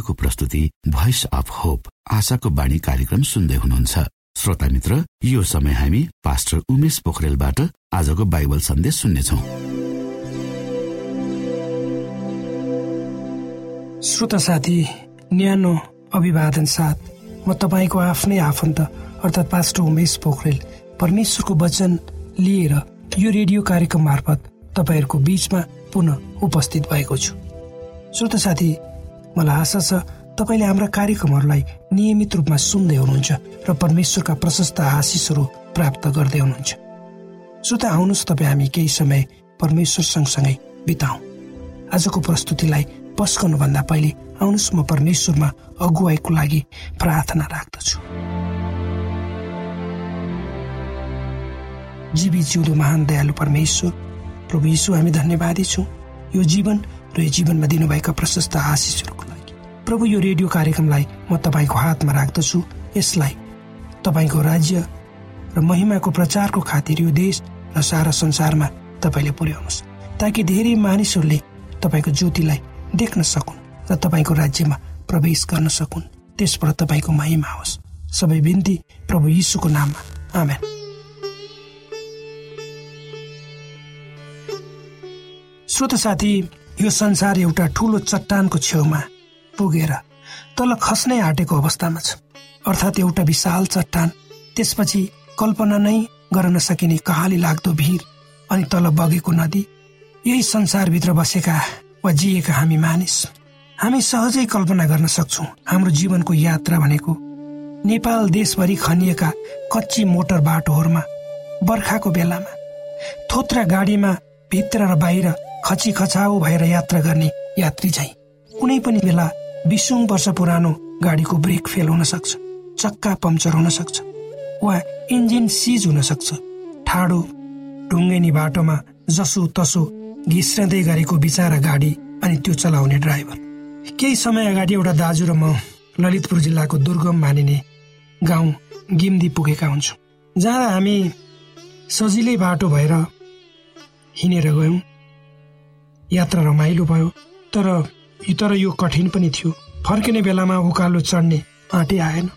रेडियोको प्रस्तुति voice of hope आशाको बाणी कार्यक्रम सुन्दै हुनुहुन्छ। श्रोता मित्र यो समय हामी पास्टर उमेश पोखरेलबाट आजको बाइबल सन्देश सुन्नेछौ। श्रोता साथी न्यानो अभिवादन साथ म तपाईँको आफ्नै आफन्त अर्थात् पास्टर उमेश पोखरेल परमेश्वरको वचन लिएर यो रेडियो कार्यक्रम मार्फत तपाईँहरूको बिचमा पुनः उपस्थित भएको छु। श्रोत साथी मलाई आशा छ तपाईँले हाम्रा कार्यक्रमहरूलाई नियमित रूपमा सुन्दै हुनुहुन्छ र परमेश्वरका प्रशस्त आशिषहरू प्राप्त गर्दै हुनुहुन्छ। श्रोता आउनुहोस् तपाईँ हामी केही समय परमेश्वर सँगसँगै बिताउँ। आजको प्रस्तुतिलाई पस्कनुभन्दा पहिले आउनुहोस् म परमेश्वरमा अगुवाईको लागि प्रार्थना राख्दछु। जीवी जिउँदो महान दयालु परमेश्वर प्रभु यीशु हामी धन्यवादी छौँ। यो जीवन र यो जीवनमा दिनुभएका प्रशस्त आशिषहरूको लागि। प्रभु यो रेडियो कार्यक्रमलाई म तपाईँको हातमा राख्दछु। यसलाई तपाईँको राज्य र महिमाको प्रचारको खातिर यो देश र सारा संसारमा तपाईँले पुर्याउनुहोस् ताकि धेरै मानिसहरूले तपाईँको ज्योतिलाई देख्न सकुन् र तपाईँको राज्यमा प्रवेश गर्न सकुन्। त्यसबाट तपाईँको महिमा होस् सबै बिन्ती प्रभु यीशुको नाममा। आमेन। श्रोत साथी यो संसार एउटा ठुलो चट्टानको छेउमा पुगेर तल खस्नै आँटेको अवस्थामा छ। अर्थात् एउटा विशाल चट्टान त्यसपछि कल्पना नै गर्न नसकिने कहाली लाग्दो भिर अनि तल बगेको नदी यही संसारभित्र बसेका वा जिएका हामी मानिस। हामी सहजै कल्पना गर्न सक्छौँ हाम्रो जीवनको यात्रा भनेको नेपाल देशभरि खनिएका कच्ची मोटर बाटोहरूमा बर्खाको बेलामा थोत्रा गाडीमा भित्र र बाहिर खची खचाउ भएर यात्रा गर्ने यात्री झै। कुनै पनि बेला बिसौँ वर्ष पुरानो गाडीको ब्रेक फेल हुन सक्छ चक्का पम्चर हुन सक्छ वा इन्जिन सिज हुन सक्छ। ठाडो ढुङ्गेनी बाटोमा जसो तसो घिस्रँदै गरेको बिचारा गाडी अनि त्यो चलाउने ड्राइभर। केही समय अगाडि एउटा दाजु र म ललितपुर जिल्लाको दुर्गम मानिने गाउँ गिम्दी पुगेका हुन्छौँ। जहाँ हामी सजिलै बाटो भएर हिँडेर गयौँ। यात्रा रमाइलो भयो। तर तर यो कठिन पनि थियो। फर्किने बेलामा उकालो चढ्ने आँटे आएन।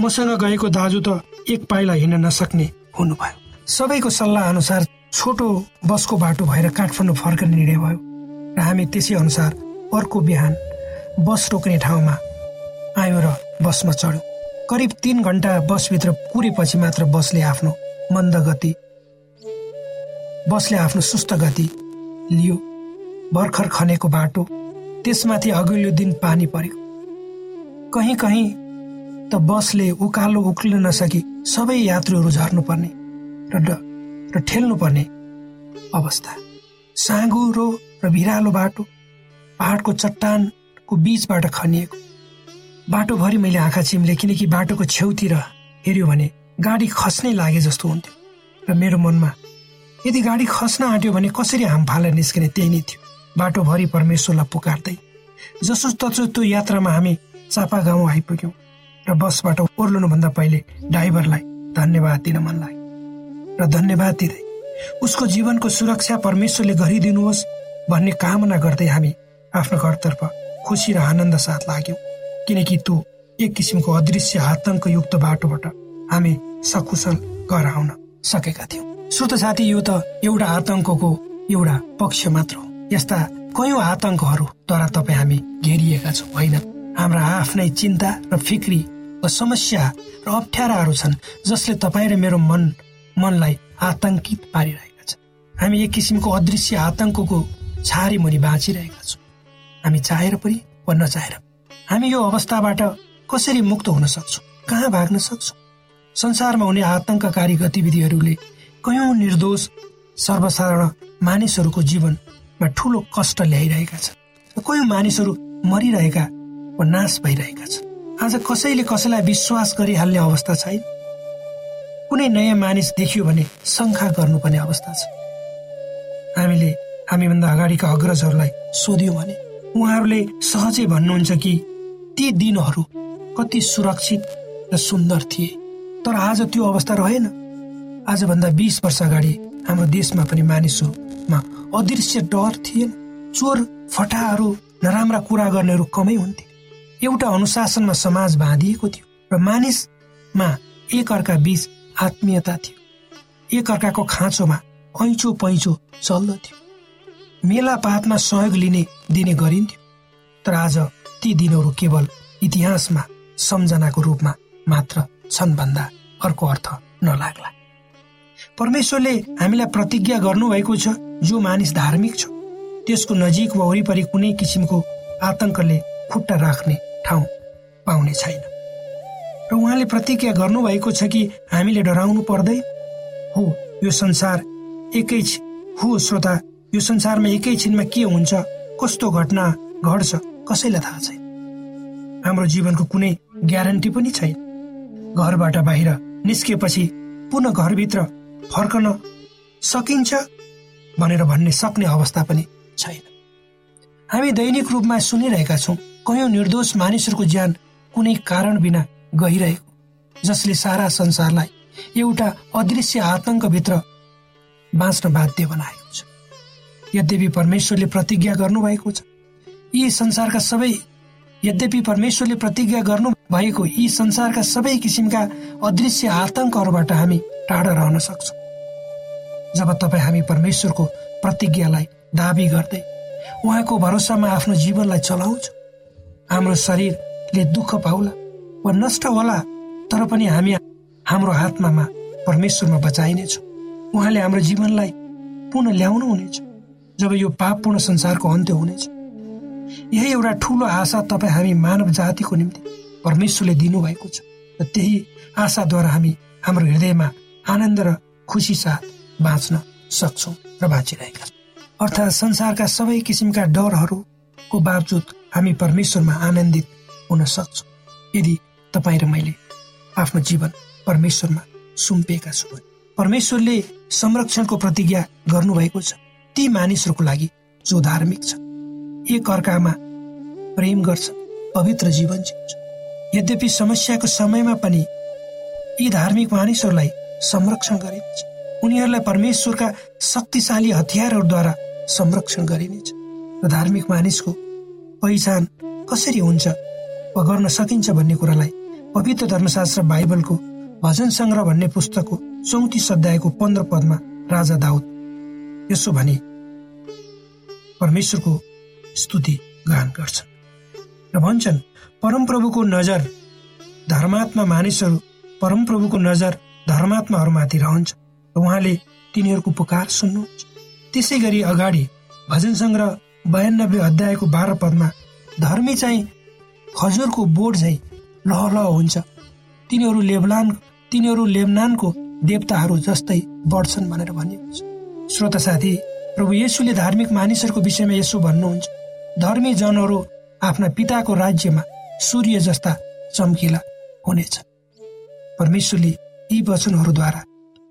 मसँग गएको दाजु त एक पाइला हिँड्न नसक्ने हुनुभयो। सबैको सल्लाह अनुसार छोटो बसको बाटो भएर काठमाडौँ फर्कने निर्णय भयो र हामी त्यसै अनुसार अर्को बिहान बस रोक्ने ठाउँमा आयो र बसमा चढ्यो। करिब तिन घन्टा बसभित्र पुरेपछि मात्र बसले आफ्नो मन्द गति बसले आफ्नो सुस्त गति लियो। भर्खर खनेको बाटो त्यसमाथि अघिल्लो दिन पानी परेको कहीँ कहीँ त बसले उकालो उक्लिन नसकी सबै यात्रुहरू झर्नुपर्ने र र ठेल्नुपर्ने अवस्था। साँगुरो र भिरालो बाटो पहाडको चट्टानको बिचबाट खनिएको। बाटोभरि मैले आँखा चिम्ले किनकि बाटोको छेउतिर हेऱ्यो भने गाडी खस्नै लागे जस्तो हुन्थ्यो। र मेरो मनमा यदि गाडी खस्न आँट्यो भने कसरी हाम फालेर निस्किने त्यही नै थियो। बाटोभरि परमेश्वरलाई पुकार्दै जसो तसो त्यो यात्रामा हामी चापा गाउँ आइपुग्यौँ र बसबाट ओर्लनुभन्दा पहिले ड्राइभरलाई धन्यवाद दिन मन लाग्यो र धन्यवाद दिँदै उसको जीवनको सुरक्षा परमेश्वरले गरिदिनुहोस् भन्ने कामना गर्दै हामी आफ्नो घरतर्फ खुसी र आनन्द साथ लाग्यौँ किनकि त्यो एक किसिमको अदृश्य आतङ्कयुक्त बाटोबाट हामी सकुशल घर आउन सकेका थियौँ। श्रोत साथी यो त एउटा आतङ्कको एउटा पक्ष मात्र हो। यस्ता कयौँ आतंकहरूद्वारा तपाईँ हामी घेरिएका छौँ होइन? हाम्रा आफ्नै चिन्ता र फिक्री वा समस्या र अप्ठ्याराहरू छन् जसले तपाईँ र मेरो मन मनलाई आतंकित पारिरहेका छन्। हामी एक किसिमको अदृश्य आतंकको छारी मुनि बाँचिरहेका छौँ। हामी चाहेर पनि वा नचाहेर हामी यो अवस्थाबाट कसरी मुक्त हुन सक्छौँ? कहाँ भाग्न सक्छौँ? संसारमा हुने आतंककारी गतिविधिहरूले कयौँ निर्दोष सर्वसाधारण मानिसहरूको जीवन मा ठुलो कष्ट ल्याइरहेका छन्। कोही मानिसहरू मरिरहेका वा नाश भइरहेका छन्। आज कसैले कसैलाई विश्वास गरिहाल्ने अवस्था छैन। कुनै नयाँ मानिस देखियो भने शङ्का गर्नुपर्ने अवस्था छ। हामीले हामीभन्दा अगाडिका अग्रजहरूलाई सोध्यौँ भने उहाँहरूले सहजै भन्नुहुन्छ कि ती दिनहरू कति सुरक्षित र सुन्दर थिए। तर आज त्यो अवस्था रहेन। आजभन्दा बिस वर्ष अगाडि हाम्रो देशमा पनि मानिसहरूमा अदृश्य डर थिएन। चोर फटाहरू नराम्रा कुरा गर्नेहरू कमै हुन्थे। एउटा अनुशासनमा समाज बाँधिएको थियो र मानिसमा एक अर्का बीच आत्मीयता थियो। एक अर्काको खाँचोमा ऐचो पैँचो चल्दथ्यो मेलापातमा सहयोग लिने दिने गरिन्थ्यो। तर आज ती दिनहरू केवल इतिहासमा सम्झनाको रूपमा मात्र छन् भन्दा अर्को अर्थ नलाग्ला। परमेश्वरले हामीलाई प्रतिज्ञा गर्नुभएको छ। जो मानिस धार्मिक छ त्यसको नजिक वा वरिपरि कुनै किसिमको आतंकले खुट्टा राख्ने ठाउँ पाउने छैन। र उहाँले प्रतिज्ञा गर्नुभएको छ कि हामीले डराउनु पर्दै हो यो संसार एकै हो श्रोता यो संसारमा एकैछिनमा के हुन्छ कस्तो घटना घट्छ कसैलाई थाहा छैन। हाम्रो जीवनको कुनै ग्यारेन्टी पनि छैन। घरबाट बाहिर निस्किएपछि पुनः घरभित्र फर्कन सकिन्छ? भनेर भन्ने सक्ने अवस्था पनि छैन। हामी दैनिक रूपमा सुनिरहेका छौँ कयौँ निर्दोष मानिसहरूको ज्यान कुनै कारण बिना गइरहेको जसले सारा संसारलाई एउटा अदृश्य आतंकभित्र बाँच्न बाध्य बनाएको छ। यद्यपि परमेश्वरले प्रतिज्ञा गर्नुभएको छ यी संसारका सबै यद्यपि परमेश्वरले प्रतिज्ञा गर्नु भएको यी संसारका सबै किसिमका अदृश्य आतंकहरूबाट हामी टाढा रहन सक्छौँ। जब तपाईँ हामी परमेश्वरको प्रतिज्ञालाई दावी गर्दै उहाँको भरोसामा आफ्नो जीवनलाई चलाउँछ हाम्रो शरीरले दुःख पाउला वा नष्ट होला तर पनि हामी हाम्रो आत्मामा परमेश्वरमा बचाइनेछौँ। उहाँले हाम्रो जीवनलाई पुनः ल्याउनु हुनेछ। जब यो पापपूर्ण संसारको अन्त्य हुनेछ यही एउटा ठुलो आशा तपाईँ हामी मानव जातिको निम्ति परमेश्वरले दिनुभएको छ। र त्यही आशाद्वारा हामी हाम्रो हृदयमा आनन्द र खुसी साथ बाँच्न सक्छौँ र बाँचिरहेका छौँ। अर्थात् संसारका सबै किसिमका डरहरूको बावजुद हामी परमेश्वरमा आनन्दित हुन सक्छौँ। यदि तपाईँ र मैले आफ्नो जीवन परमेश्वरमा सुम्पिएका छु परमेश्वरले संरक्षणको प्रतिज्ञा गर्नुभएको छ। ती मानिसहरूको लागि जो धार्मिक छ एक अर्कामा प्रेम गर्छ पवित्र जीवन जिन्छ यद्यपि समस्याको समयमा पनि यी धार्मिक मानिसहरूलाई संरक्षण गरिनेछ उनीहरूलाई परमेश्वरका शक्तिशाली हतियारहरूद्वारा संरक्षण गरिनेछ। र धार्मिक मानिसको पहिचान कसरी हुन्छ वा गर्न सकिन्छ भन्ने कुरालाई पवित्र धर्मशास्त्र बाइबलको भजन सङ्ग्रह भन्ने पुस्तकको चौतिस अध्यायको पन्ध्र पदमा राजा दाउद यसो भने परमेश्वरको स्तुति गान गर्छन् र भन्छन् परमप्रभुको नजर धर्मात्मा मानिसहरू परमप्रभुको नजर धर्मात्माहरूमाथि रहन्छ। उहाँले तिनीहरूको पुकार सुन्नुहुन्छ त्यसै गरी अगाडि भजन सङ्ग्रह बयानब्बे अध्यायको बाह्र पदमा धर्मी चाहिँ खजुरको बोर्ड झै लह लह हुन्छ। तिनीहरू लेबलान तिनीहरू लेबनानको देवताहरू जस्तै बढ्छन् भनेर भनिएको छ। श्रोता साथी प्रभु येसुले धार्मिक मानिसहरूको विषयमा यसो भन्नुहुन्छ। धर्मी जनहरू आफ्ना पिताको राज्यमा सूर्य जस्ता चम्किला हुनेछ। परमेश्वरले यी वचनहरूद्वारा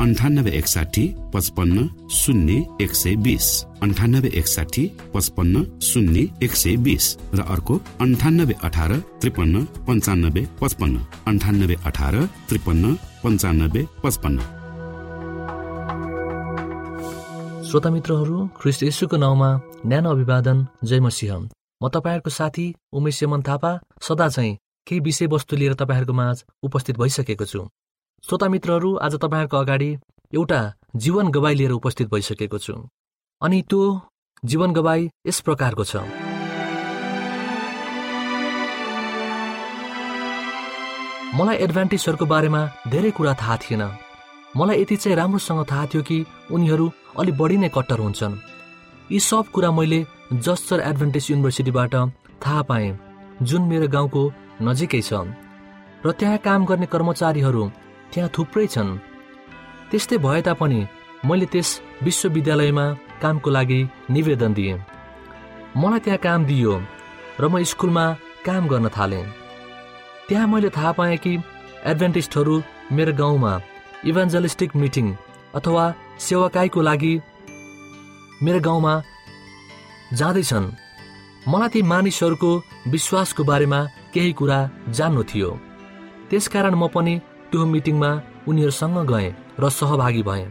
अन्ठानब्बे एकसाठी पचपन्न शून्य एक सय बिस। अन्ठानब्बे एकसाठी पचपन्न शून्य एक सय बिस। र अर्को अन्ठानब्बे अठार त्रिपन्न पन्चानब्बे पचपन्न। अन्ठानब्बे अठार त्रिपन्न पन्चानब्बे पचपन्न। श्रोता मित्रहरू ख्रिस्ट यसुको नाउँमा न्यानो अभिवादन जय मसिंह। म तपाईँहरूको साथी उमेश यमन थापा सदा चाहिँ केही विषयवस्तु लिएर तपाईँहरूको माझ उपस्थित भइसकेको छु। श्रोता मित्रहरू आज तपाईँहरूको अगाडि एउटा जीवन गवाई लिएर उपस्थित भइसकेको छु। अनि त्यो जीवन गवाई यस प्रकारको छ। मलाई एडभान्टेजहरूको बारेमा धेरै कुरा थाहा थिएन। मलाई यति चाहिँ राम्रोसँग थाहा थियो कि उनीहरू अलि बढी नै कट्टर हुन्छन्। यी सब कुरा मैले जस्टर एडभान्टेज युनिभर्सिटीबाट थाहा पाएँ जुन मेरो गाउँको नजिकै छ। र त्यहाँ काम गर्ने कर्मचारीहरू त्यहाँ थुप्रै छन्। त्यस्तै भए तापनि मैले त्यस विश्वविद्यालयमा कामको लागि निवेदन दिएँ। मलाई त्यहाँ काम दियो र म स्कुलमा काम गर्न थालेँ। त्यहाँ मैले थाहा पाएँ कि एडभेन्टिस्टहरू मेरो गाउँमा इभान्जलिस्टिक मिटिङ अथवा सेवाकाईको लागि मेरो गाउँमा जाँदैछन्। मलाई ती मानिसहरूको विश्वासको बारेमा केही कुरा जान्नु थियो। त्यसकारण म पनि त्यो मिटिङमा उनीहरूसँग गएँ र सहभागी भएँ।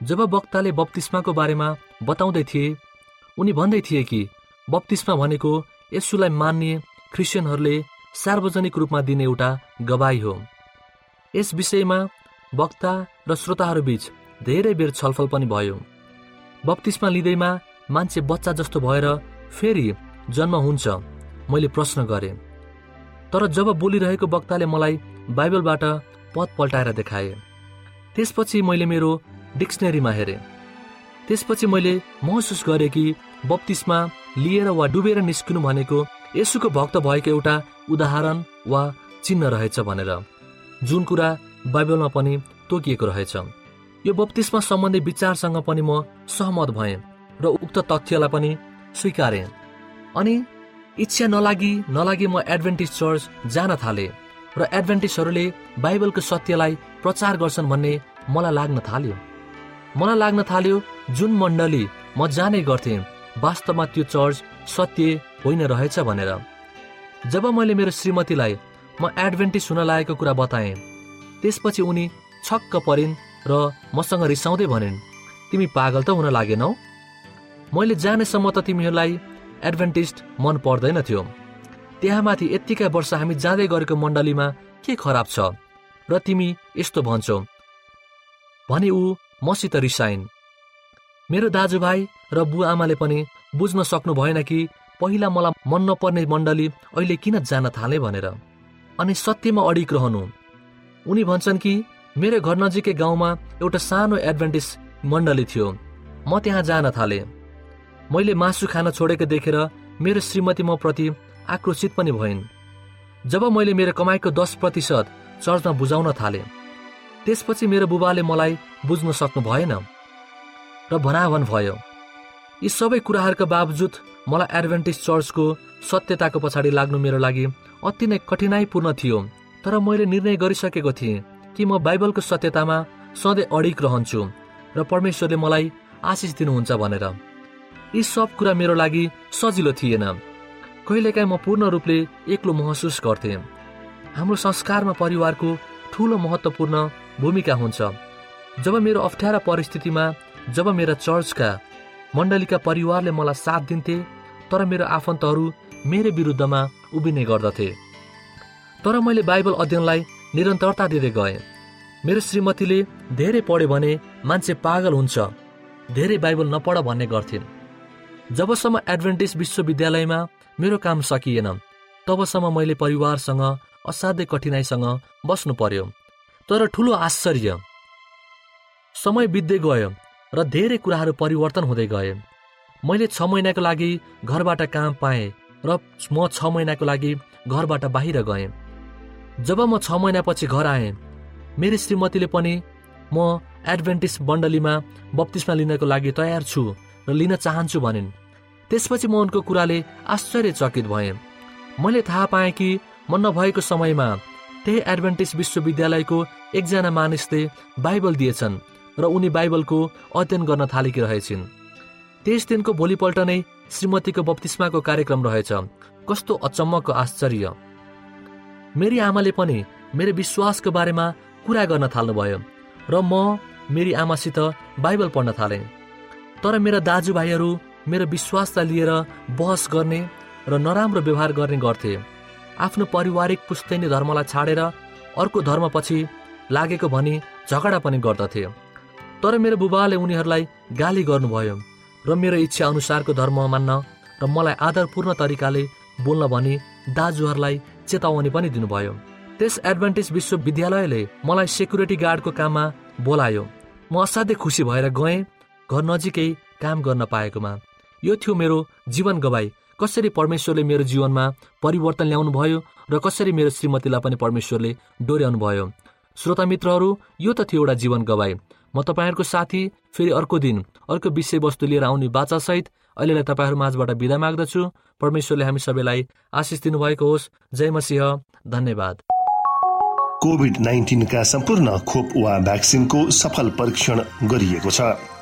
जब वक्ताले बप्तिस्माको बारेमा बताउँदै थिए उनी भन्दै थिए कि बप्तिस्मा भनेको यसुलाई मान्ने क्रिस्चियनहरूले सार्वजनिक रूपमा दिने एउटा गवाई हो। यस विषयमा वक्ता र श्रोताहरूबीच धेरै बेर छलफल पनि भयो। बप्तिस्मा लिँदैमा मान्छे बच्चा जस्तो भएर फेरि जन्म हुन्छ मैले प्रश्न गरेँ। तर जब बोलिरहेको वक्ताले मलाई बाइबलबाट पद पल्टाएर देखाए त्यसपछि मैले मेरो डिक्सनरीमा हेरेँ। त्यसपछि मैले महसुस गरेँ कि बत्तिसमा लिएर वा डुबेर निस्किनु भनेको यसुको भक्त भएको एउटा उदाहरण वा चिन्ह रहेछ भनेर। जुन कुरा बाइबलमा पनि तोकिएको रहेछ। यो बत्तिसमा सम्बन्धी विचारसँग पनि म सहमत भएँ र उक्त तथ्यलाई पनि स्वीकारेँ। अनि इच्छा नलागी नलागी म एडभेन्टिज चर्च जान थालेँ र एडभेन्टिसहरूले बाइबलको सत्यलाई प्रचार गर्छन् भन्ने मलाई लाग्न थाल्यो। मलाई लाग्न थाल्यो जुन मण्डली म जाने गर्थेँ वास्तवमा त्यो चर्च सत्य होइन रहेछ भनेर। जब मैले मेरो श्रीमतीलाई म एडभेन्टिस हुन लागेको कुरा बताएँ त्यसपछि उनी छक्क परिन् र मसँग रिसाउँदै भनिन् तिमी पागल त हुन लागेनौ? मैले जानेसम्म त तिमीहरूलाई एडभेन्टिस्ट मन पर्दैन थियो। त्यहाँ माथि यत्तिका वर्ष हामी जाँदै गरेको मण्डलीमा के खराब छ? र तिमी यस्तो भन्छौ। भने ऊ मसित रिसाइन्। मेरो दाजुभाइ र बुवा आमाले पनि बुझ्न सक्नु भएन कि पहिला मलाई मन नपर्ने मण्डली अहिले किन जान थाले भनेर। अनि सत्यमा अडिक रहनु। उनी भन्छन् कि मेरो घर नजिकै गाउँमा एउटा सानो एडभान्टेज मण्डली थियो। म त्यहाँ जान थालेँ। मैले मासु खान छोडेको देखेर मेरो श्रीमती म प्रति आक्रोशित पनि भइन्। जब मैले मेरो कमाइको दस प्रतिशत चर्चमा बुझाउन थालेँ त्यसपछि मेरो बुबाले मलाई बुझ्न सक्नु भएन र भनाभन भयो। यी सबै कुराहरूका बावजुद मलाई एडभेन्टिज चर्चको सत्यताको पछाडि लाग्नु मेरो लागि अति नै कठिनाइपूर्ण थियो तर मैले निर्णय गरिसकेको थिएँ कि म बाइबलको सत्यतामा सधैँ अडिक रहन्छु र परमेश्वरले मलाई आशिष दिनुहुन्छ भनेर। यी सब कुरा मेरो लागि सजिलो थिएन। कहिलेकाहीँ म पूर्ण रूपले एक्लो महसुस गर्थेँ। हाम्रो संस्कारमा परिवारको ठुलो महत्त्वपूर्ण भूमिका हुन्छ। जब मेरो अप्ठ्यारा परिस्थितिमा जब मेरा चर्चका मण्डलीका परिवारले मलाई साथ दिन्थे तर मेरो आफन्तहरू मेरो विरुद्धमा उभिने गर्दथे। तर मैले बाइबल अध्ययनलाई निरन्तरता दिँदै गएँ। मेरो श्रीमतीले धेरै पढ्यो भने मान्छे पागल हुन्छ। धेरै बाइबल नपढ भन्ने गर्थिन्। जबसम्म एडभेन्टिज विश्वविद्यालयमा मेरो काम सकिएन तबसम्म मैले परिवारसँग असाध्यै कठिनाइसँग बस्नु पर्यो। तर ठुलो आश्चर्य। समय बित्दै गयो र धेरै कुराहरू परिवर्तन हुँदै गए। मैले छ महिनाको लागि घरबाट काम पाएँ र म छ महिनाको लागि घरबाट बाहिर गएँ। जब म छ महिनापछि घर आएँ मेरो श्रीमतीले पनि म एडभेन्टिस मण्डलीमा बत्तिसमा लिनको लागि तयार छु र लिन चाहन्छु भनिन्। त्यसपछि म उनको कुराले आश्चर्यचकित भएँ। मैले थाहा पाएँ कि म नभएको समयमा त्यही एडभान्टेज विश्वविद्यालयको एकजना मानिसले बाइबल दिएछन् र उनी बाइबलको अध्ययन गर्न थालेकी रहेछन् त्यस दिनको भोलिपल्ट नै श्रीमतीको बत्तिस्माको कार्यक्रम रहेछ। कस्तो अचम्मको आश्चर्य। मेरी आमाले पनि मेरो विश्वासको बारेमा कुरा गर्न थाल्नुभयो र म मेरी आमासित बाइबल पढ्न थालेँ। तर मेरा दाजुभाइहरू मेरो विश्वासलाई लिएर बहस गर्ने र नराम्रो व्यवहार गर्ने गर्थे। आफ्नो पारिवारिक पुस्तैनी धर्मलाई छाडेर अर्को धर्मपछि लागेको भनी झगडा पनि गर्दथे। तर मेरो बुबाले उनीहरूलाई गाली गर्नुभयो र मेरो इच्छा अनुसारको धर्म मान्न र मलाई आदरपूर्ण तरिकाले बोल्न भनी दाजुहरूलाई चेतावनी पनि दिनुभयो। त्यस एडभान्टेज विश्वविद्यालयले मलाई सेक्युरिटी गार्डको काममा बोलायो। म असाध्यै खुसी भएर गएँ घर नजिकै काम गर्न पाएकोमा। यो थियो मेरो जीवन गवाई। कसरी परमेश्वरले मेरो जीवनमा परिवर्तन ल्याउनु भयो र कसरी मेरो श्रीमतीलाई पनि परमेश्वरले डोर्याउनु भयो श्रोता मित्रहरू यो त थियो एउटा जीवन गवाई। म तपाईँहरूको साथी फेरि अर्को दिन अर्को विषयवस्तु लिएर आउने बाचासहित अहिलेलाई तपाईँहरू माझबाट बिदा माग्दछु। परमेश्वरले हामी सबैलाई आशिष दिनुभएको होस्। जय मसिंह। धन्यवाद। कोभिड नाइन्टिनका सम्पूर्ण खोप वा भ्याक्सिनको सफल परीक्षण गरिएको छ।